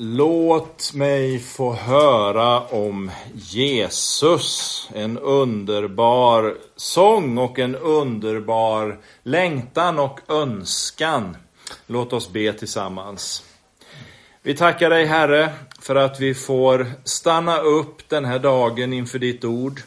Låt mig få höra om Jesus. En underbar sång och en underbar längtan och önskan. Låt oss be tillsammans. Vi tackar dig Herre för att vi får stanna upp den här dagen inför ditt ord.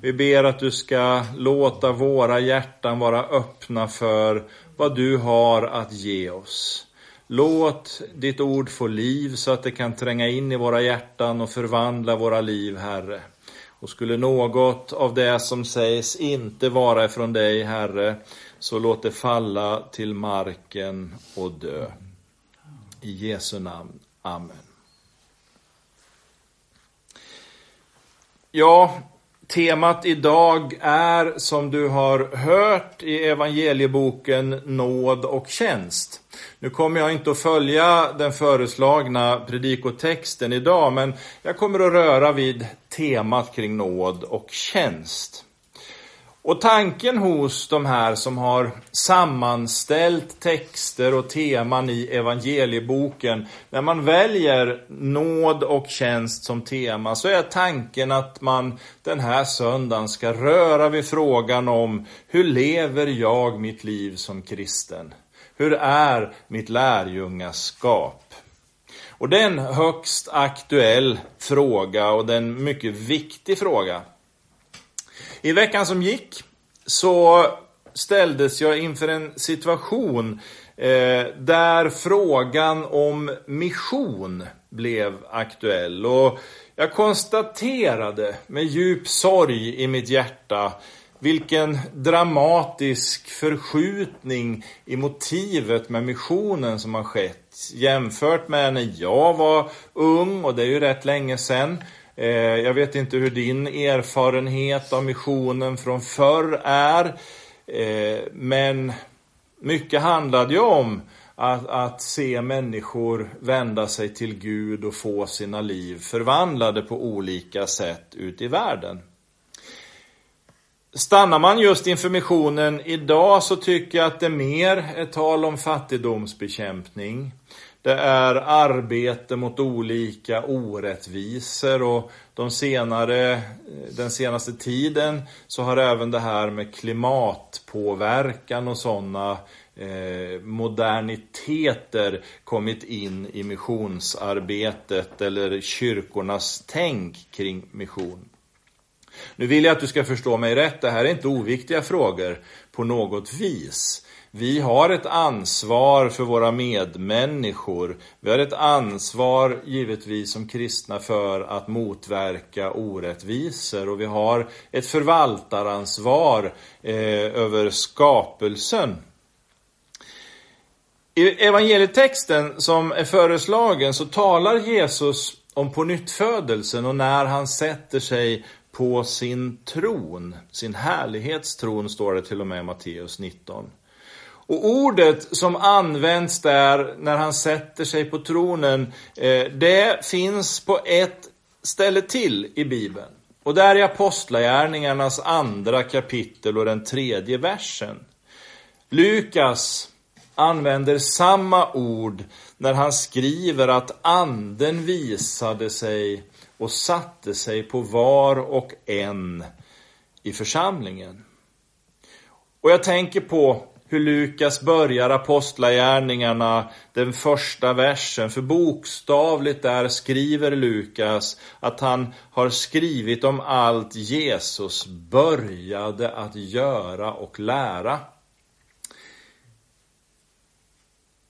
Vi ber att du ska låta våra hjärtan vara öppna för vad du har att ge oss. Låt ditt ord få liv så att det kan tränga in i våra hjärtan och förvandla våra liv, Herre. Och skulle något av det som sägs inte vara ifrån dig, Herre, så låt det falla till marken och dö. I Jesu namn. Amen. Ja, Temat idag är som du har hört i evangelieboken Nåd och tjänst. Nu kommer jag inte att följa den föreslagna predikotexten idag, men jag kommer att röra vid temat kring nåd och tjänst. Och tanken hos de här som har sammanställt texter och teman i evangelieboken, när man väljer nåd och tjänst som tema, så är tanken att man den här söndagen ska röra vid frågan om hur lever jag mitt liv som kristen? Hur är mitt lärjungaskap? Och det är en högst aktuell fråga och det är en mycket viktig fråga. I veckan som gick så ställdes jag inför en situation eh, där frågan om mission blev aktuell. Och jag konstaterade med djup sorg i mitt hjärta vilken dramatisk förskjutning i motivet med missionen som har skett jämfört med när jag var ung, och det är ju rätt länge sedan. Eh, jag vet inte hur din erfarenhet av missionen från förr är. Eh, men mycket handlade ju om att, att se människor vända sig till Gud och få sina liv förvandlade på olika sätt ut i världen. Stannar man just inför missionen idag så tycker jag att det mer är tal om fattigdomsbekämpning. Det är arbete mot olika orättvisor och de senare, den senaste tiden så har även det här med klimatpåverkan och sådana eh, moderniteter kommit in i missionsarbetet eller kyrkornas tänk kring mission. Nu vill jag att du ska förstå mig rätt, det här är inte oviktiga frågor på något vis. Vi har ett ansvar för våra medmänniskor. Vi har ett ansvar, givetvis som kristna, för att motverka orättvisor. Och vi har ett förvaltaransvar eh, över skapelsen. I evangelietexten som är föreslagen så talar Jesus om på nyttfödelsen och när han sätter sig på sin tron. Sin härlighetstron står det till och med i Matteus 19. Och ordet som används där när han sätter sig på tronen, eh, det finns på ett ställe till i Bibeln. Och det är i Apostlagärningarnas andra kapitel och den tredje versen. Lukas använder samma ord när han skriver att anden visade sig och satte sig på var och en i församlingen. Och jag tänker på hur Lukas börjar apostlagärningarna, den första versen. För bokstavligt där skriver Lukas att han har skrivit om allt Jesus började att göra och lära.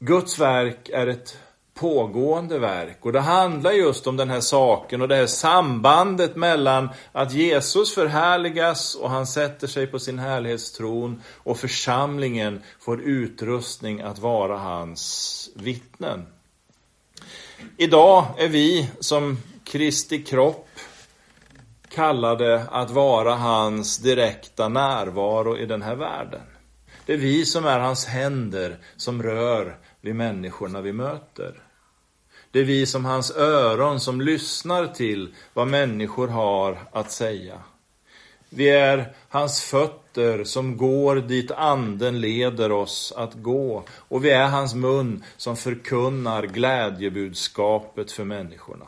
Guds verk är ett pågående verk. Och det handlar just om den här saken och det här sambandet mellan att Jesus förhärligas och han sätter sig på sin härlighetstron och församlingen får utrustning att vara hans vittnen. Idag är vi som Kristi kropp kallade att vara hans direkta närvaro i den här världen. Det är vi som är hans händer som rör vid människorna vi möter. Det är vi som hans öron som lyssnar till vad människor har att säga. Vi är hans fötter som går dit anden leder oss att gå. Och vi är hans mun som förkunnar glädjebudskapet för människorna.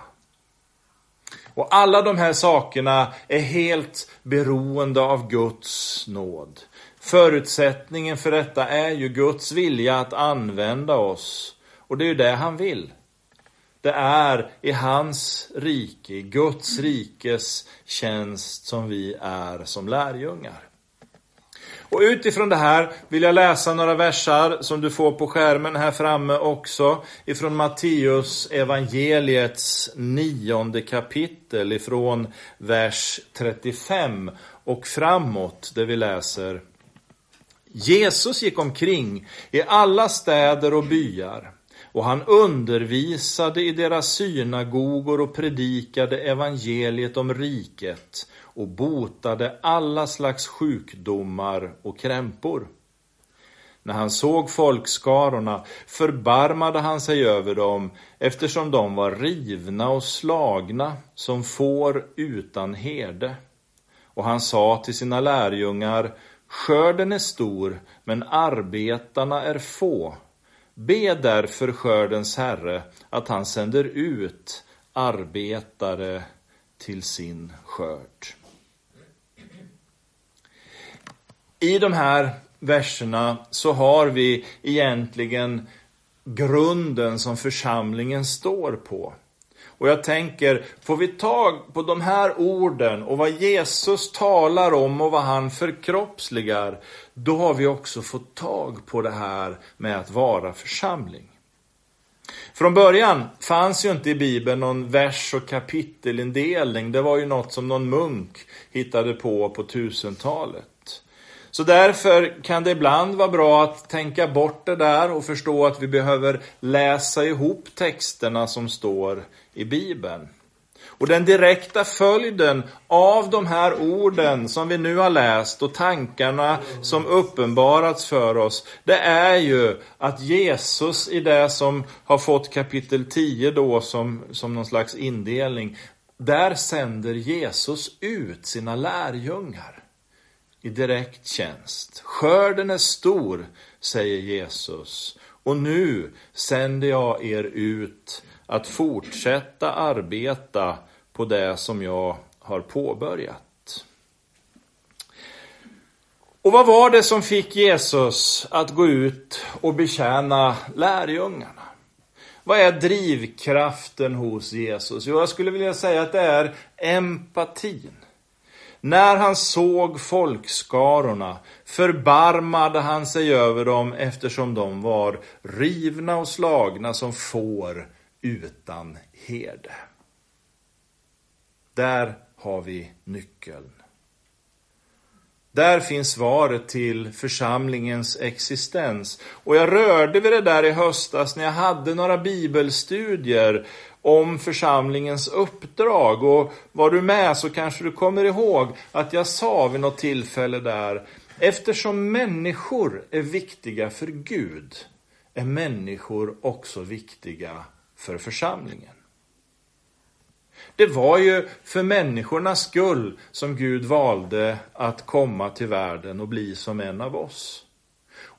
Och alla de här sakerna är helt beroende av Guds nåd. Förutsättningen för detta är ju Guds vilja att använda oss. Och det är ju det han vill. Det är i hans rike, i Guds rikes tjänst som vi är som lärjungar. Och utifrån det här vill jag läsa några versar som du får på skärmen här framme också. Ifrån Matteus evangeliets nionde kapitel ifrån vers 35 och framåt där vi läser Jesus gick omkring i alla städer och byar och han undervisade i deras synagogor och predikade evangeliet om riket och botade alla slags sjukdomar och krämpor. När han såg folkskarorna förbarmade han sig över dem eftersom de var rivna och slagna som får utan herde. Och han sa till sina lärjungar, skörden är stor, men arbetarna är få. Be därför skördens Herre att han sänder ut arbetare till sin skörd. I de här verserna så har vi egentligen grunden som församlingen står på. Och jag tänker, får vi tag på de här orden och vad Jesus talar om och vad han förkroppsligar, då har vi också fått tag på det här med att vara församling. Från början fanns ju inte i Bibeln någon vers och kapitelindelning. Det var ju något som någon munk hittade på på tusentalet. Så därför kan det ibland vara bra att tänka bort det där och förstå att vi behöver läsa ihop texterna som står i Bibeln. Och den direkta följden av de här orden som vi nu har läst och tankarna som uppenbarats för oss, det är ju att Jesus i det som har fått kapitel 10 då som, som någon slags indelning, där sänder Jesus ut sina lärjungar i direkt tjänst. Skörden är stor, säger Jesus, och nu sänder jag er ut att fortsätta arbeta på det som jag har påbörjat. Och vad var det som fick Jesus att gå ut och betjäna lärjungarna? Vad är drivkraften hos Jesus? Jo, jag skulle vilja säga att det är empatin. När han såg folkskarorna förbarmade han sig över dem eftersom de var rivna och slagna som får utan herde. Där har vi nyckeln. Där finns svaret till församlingens existens. Och jag rörde vid det där i höstas när jag hade några bibelstudier om församlingens uppdrag. Och var du med så kanske du kommer ihåg att jag sa vid något tillfälle där, eftersom människor är viktiga för Gud, är människor också viktiga för församlingen. Det var ju för människornas skull som Gud valde att komma till världen och bli som en av oss.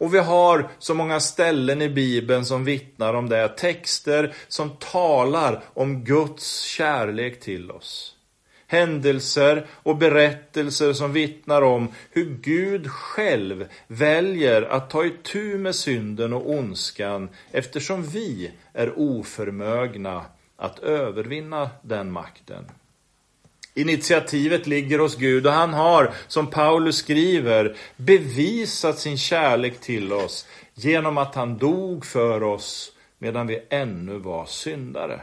Och vi har så många ställen i Bibeln som vittnar om det. Texter som talar om Guds kärlek till oss. Händelser och berättelser som vittnar om hur Gud själv väljer att ta itu med synden och ondskan eftersom vi är oförmögna att övervinna den makten. Initiativet ligger hos Gud och han har, som Paulus skriver, bevisat sin kärlek till oss genom att han dog för oss medan vi ännu var syndare.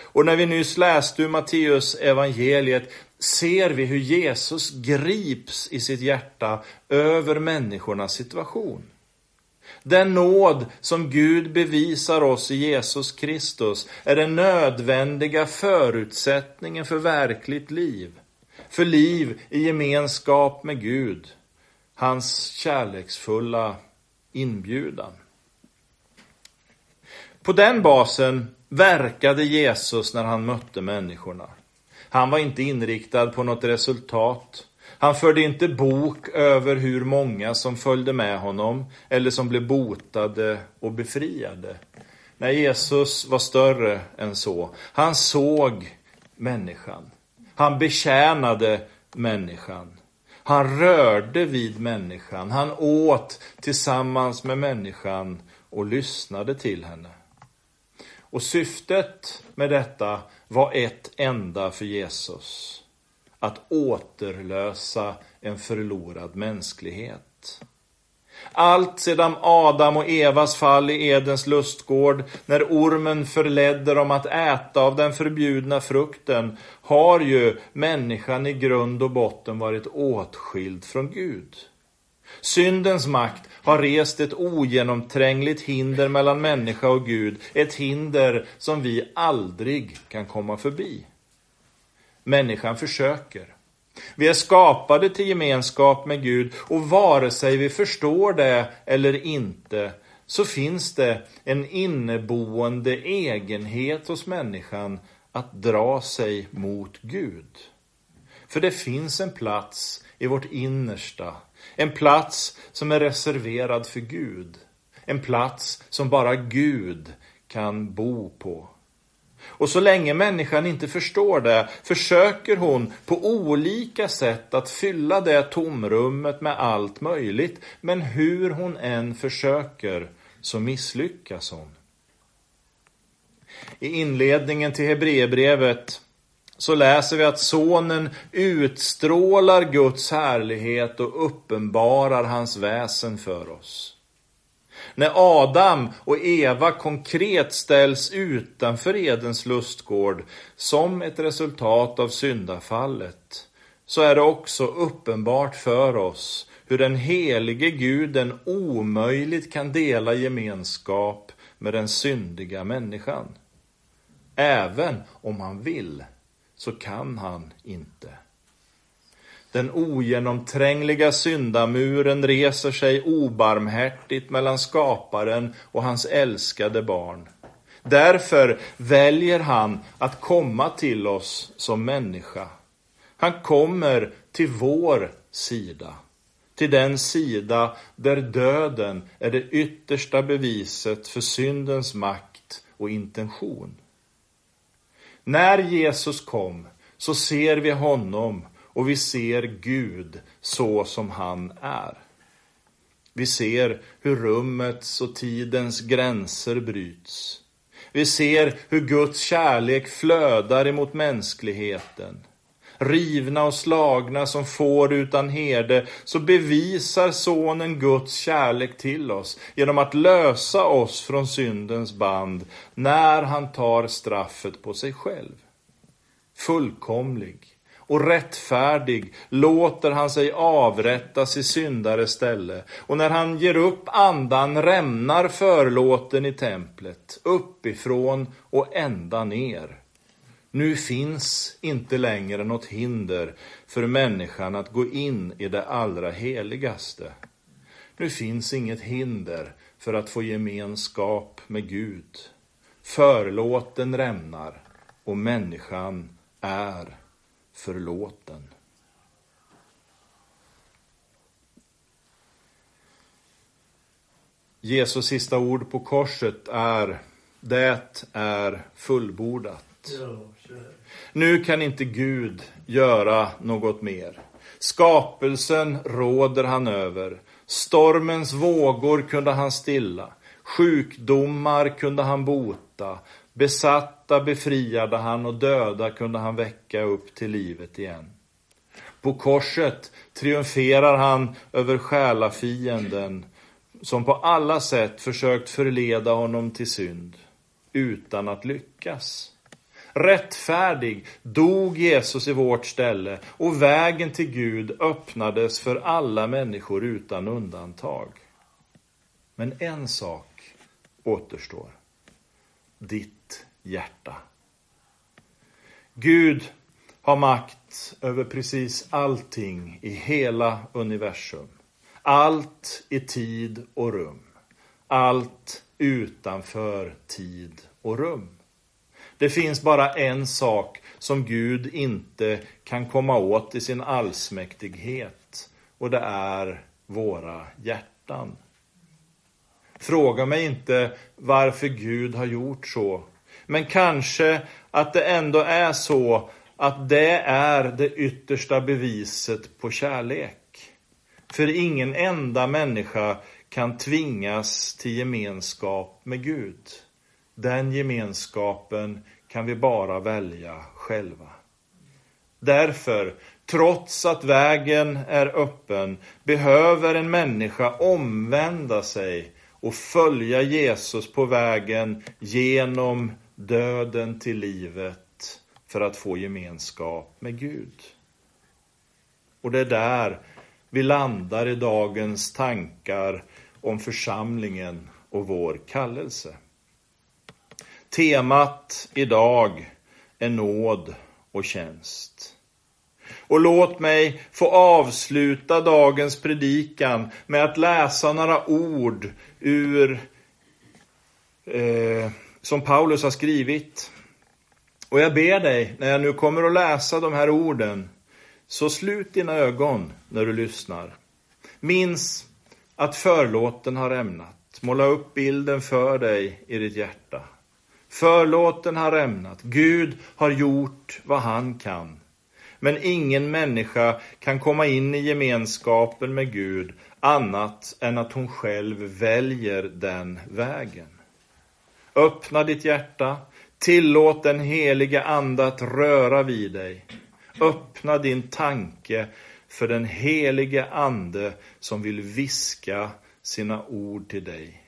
Och när vi nyss läste ur Matteus evangeliet ser vi hur Jesus grips i sitt hjärta över människornas situation. Den nåd som Gud bevisar oss i Jesus Kristus är den nödvändiga förutsättningen för verkligt liv. För liv i gemenskap med Gud. Hans kärleksfulla inbjudan. På den basen verkade Jesus när han mötte människorna. Han var inte inriktad på något resultat. Han förde inte bok över hur många som följde med honom eller som blev botade och befriade. Nej, Jesus var större än så. Han såg människan. Han betjänade människan. Han rörde vid människan. Han åt tillsammans med människan och lyssnade till henne. Och syftet med detta var ett enda för Jesus. Att återlösa en förlorad mänsklighet. Allt sedan Adam och Evas fall i Edens lustgård, när ormen förledde dem att äta av den förbjudna frukten, har ju människan i grund och botten varit åtskild från Gud. Syndens makt har rest ett ogenomträngligt hinder mellan människa och Gud, ett hinder som vi aldrig kan komma förbi. Människan försöker. Vi är skapade till gemenskap med Gud och vare sig vi förstår det eller inte så finns det en inneboende egenhet hos människan att dra sig mot Gud. För det finns en plats i vårt innersta, en plats som är reserverad för Gud. En plats som bara Gud kan bo på. Och så länge människan inte förstår det försöker hon på olika sätt att fylla det tomrummet med allt möjligt. Men hur hon än försöker så misslyckas hon. I inledningen till Hebreerbrevet så läser vi att sonen utstrålar Guds härlighet och uppenbarar hans väsen för oss. När Adam och Eva konkret ställs utanför Edens lustgård som ett resultat av syndafallet, så är det också uppenbart för oss hur den helige guden omöjligt kan dela gemenskap med den syndiga människan. Även om han vill, så kan han inte. Den ogenomträngliga syndamuren reser sig obarmhärtigt mellan skaparen och hans älskade barn. Därför väljer han att komma till oss som människa. Han kommer till vår sida. Till den sida där döden är det yttersta beviset för syndens makt och intention. När Jesus kom så ser vi honom och vi ser Gud så som han är. Vi ser hur rummets och tidens gränser bryts. Vi ser hur Guds kärlek flödar emot mänskligheten. Rivna och slagna som får utan herde, så bevisar Sonen Guds kärlek till oss genom att lösa oss från syndens band när han tar straffet på sig själv. Fullkomlig, och rättfärdig låter han sig avrättas i syndares ställe. Och när han ger upp andan rämnar förlåten i templet, uppifrån och ända ner. Nu finns inte längre något hinder för människan att gå in i det allra heligaste. Nu finns inget hinder för att få gemenskap med Gud. Förlåten rämnar och människan är förlåten. Jesus sista ord på korset är Det är fullbordat. Nu kan inte Gud göra något mer. Skapelsen råder han över. Stormens vågor kunde han stilla. Sjukdomar kunde han bota. Besatta befriade han och döda kunde han väcka upp till livet igen. På korset triumferar han över själafienden som på alla sätt försökt förleda honom till synd utan att lyckas. Rättfärdig dog Jesus i vårt ställe och vägen till Gud öppnades för alla människor utan undantag. Men en sak återstår. Ditt hjärta. Gud har makt över precis allting i hela universum. Allt i tid och rum. Allt utanför tid och rum. Det finns bara en sak som Gud inte kan komma åt i sin allsmäktighet och det är våra hjärtan. Fråga mig inte varför Gud har gjort så. Men kanske att det ändå är så att det är det yttersta beviset på kärlek. För ingen enda människa kan tvingas till gemenskap med Gud. Den gemenskapen kan vi bara välja själva. Därför, trots att vägen är öppen, behöver en människa omvända sig och följa Jesus på vägen genom döden till livet för att få gemenskap med Gud. Och det är där vi landar i dagens tankar om församlingen och vår kallelse. Temat idag är nåd och tjänst. Och låt mig få avsluta dagens predikan med att läsa några ord ur eh, som Paulus har skrivit. Och jag ber dig, när jag nu kommer att läsa de här orden, så slut dina ögon när du lyssnar. Minns att förlåten har ämnat. Måla upp bilden för dig i ditt hjärta. Förlåten har ämnat. Gud har gjort vad han kan. Men ingen människa kan komma in i gemenskapen med Gud annat än att hon själv väljer den vägen. Öppna ditt hjärta, tillåt den heliga Ande att röra vid dig. Öppna din tanke för den helige Ande som vill viska sina ord till dig.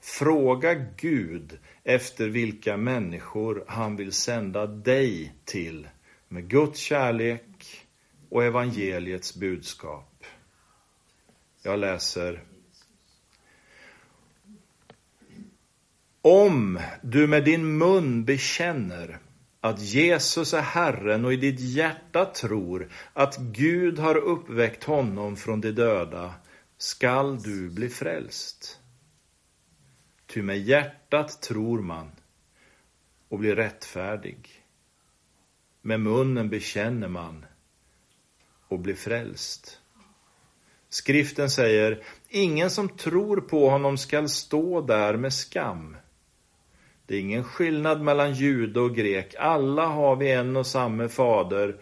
Fråga Gud efter vilka människor han vill sända dig till med Guds kärlek och evangeliets budskap. Jag läser. Om du med din mun bekänner att Jesus är Herren och i ditt hjärta tror att Gud har uppväckt honom från de döda skall du bli frälst. Ty med hjärtat tror man och blir rättfärdig. Med munnen bekänner man och blir frälst. Skriften säger, ingen som tror på honom skall stå där med skam. Det är ingen skillnad mellan jude och grek. Alla har vi en och samma fader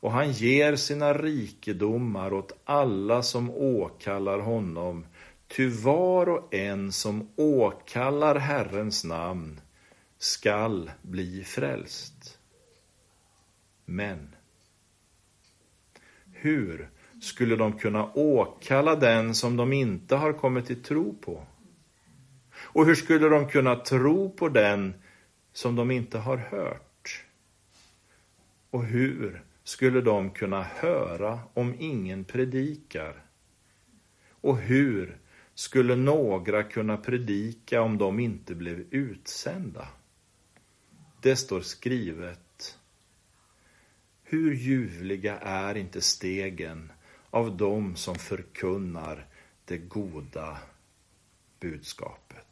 och han ger sina rikedomar åt alla som åkallar honom. Ty var och en som åkallar Herrens namn skall bli frälst. Men hur skulle de kunna åkalla den som de inte har kommit till tro på? Och hur skulle de kunna tro på den som de inte har hört? Och hur skulle de kunna höra om ingen predikar? Och hur skulle några kunna predika om de inte blev utsända? Det står skrivet. Hur ljuvliga är inte stegen av dem som förkunnar det goda budskapet.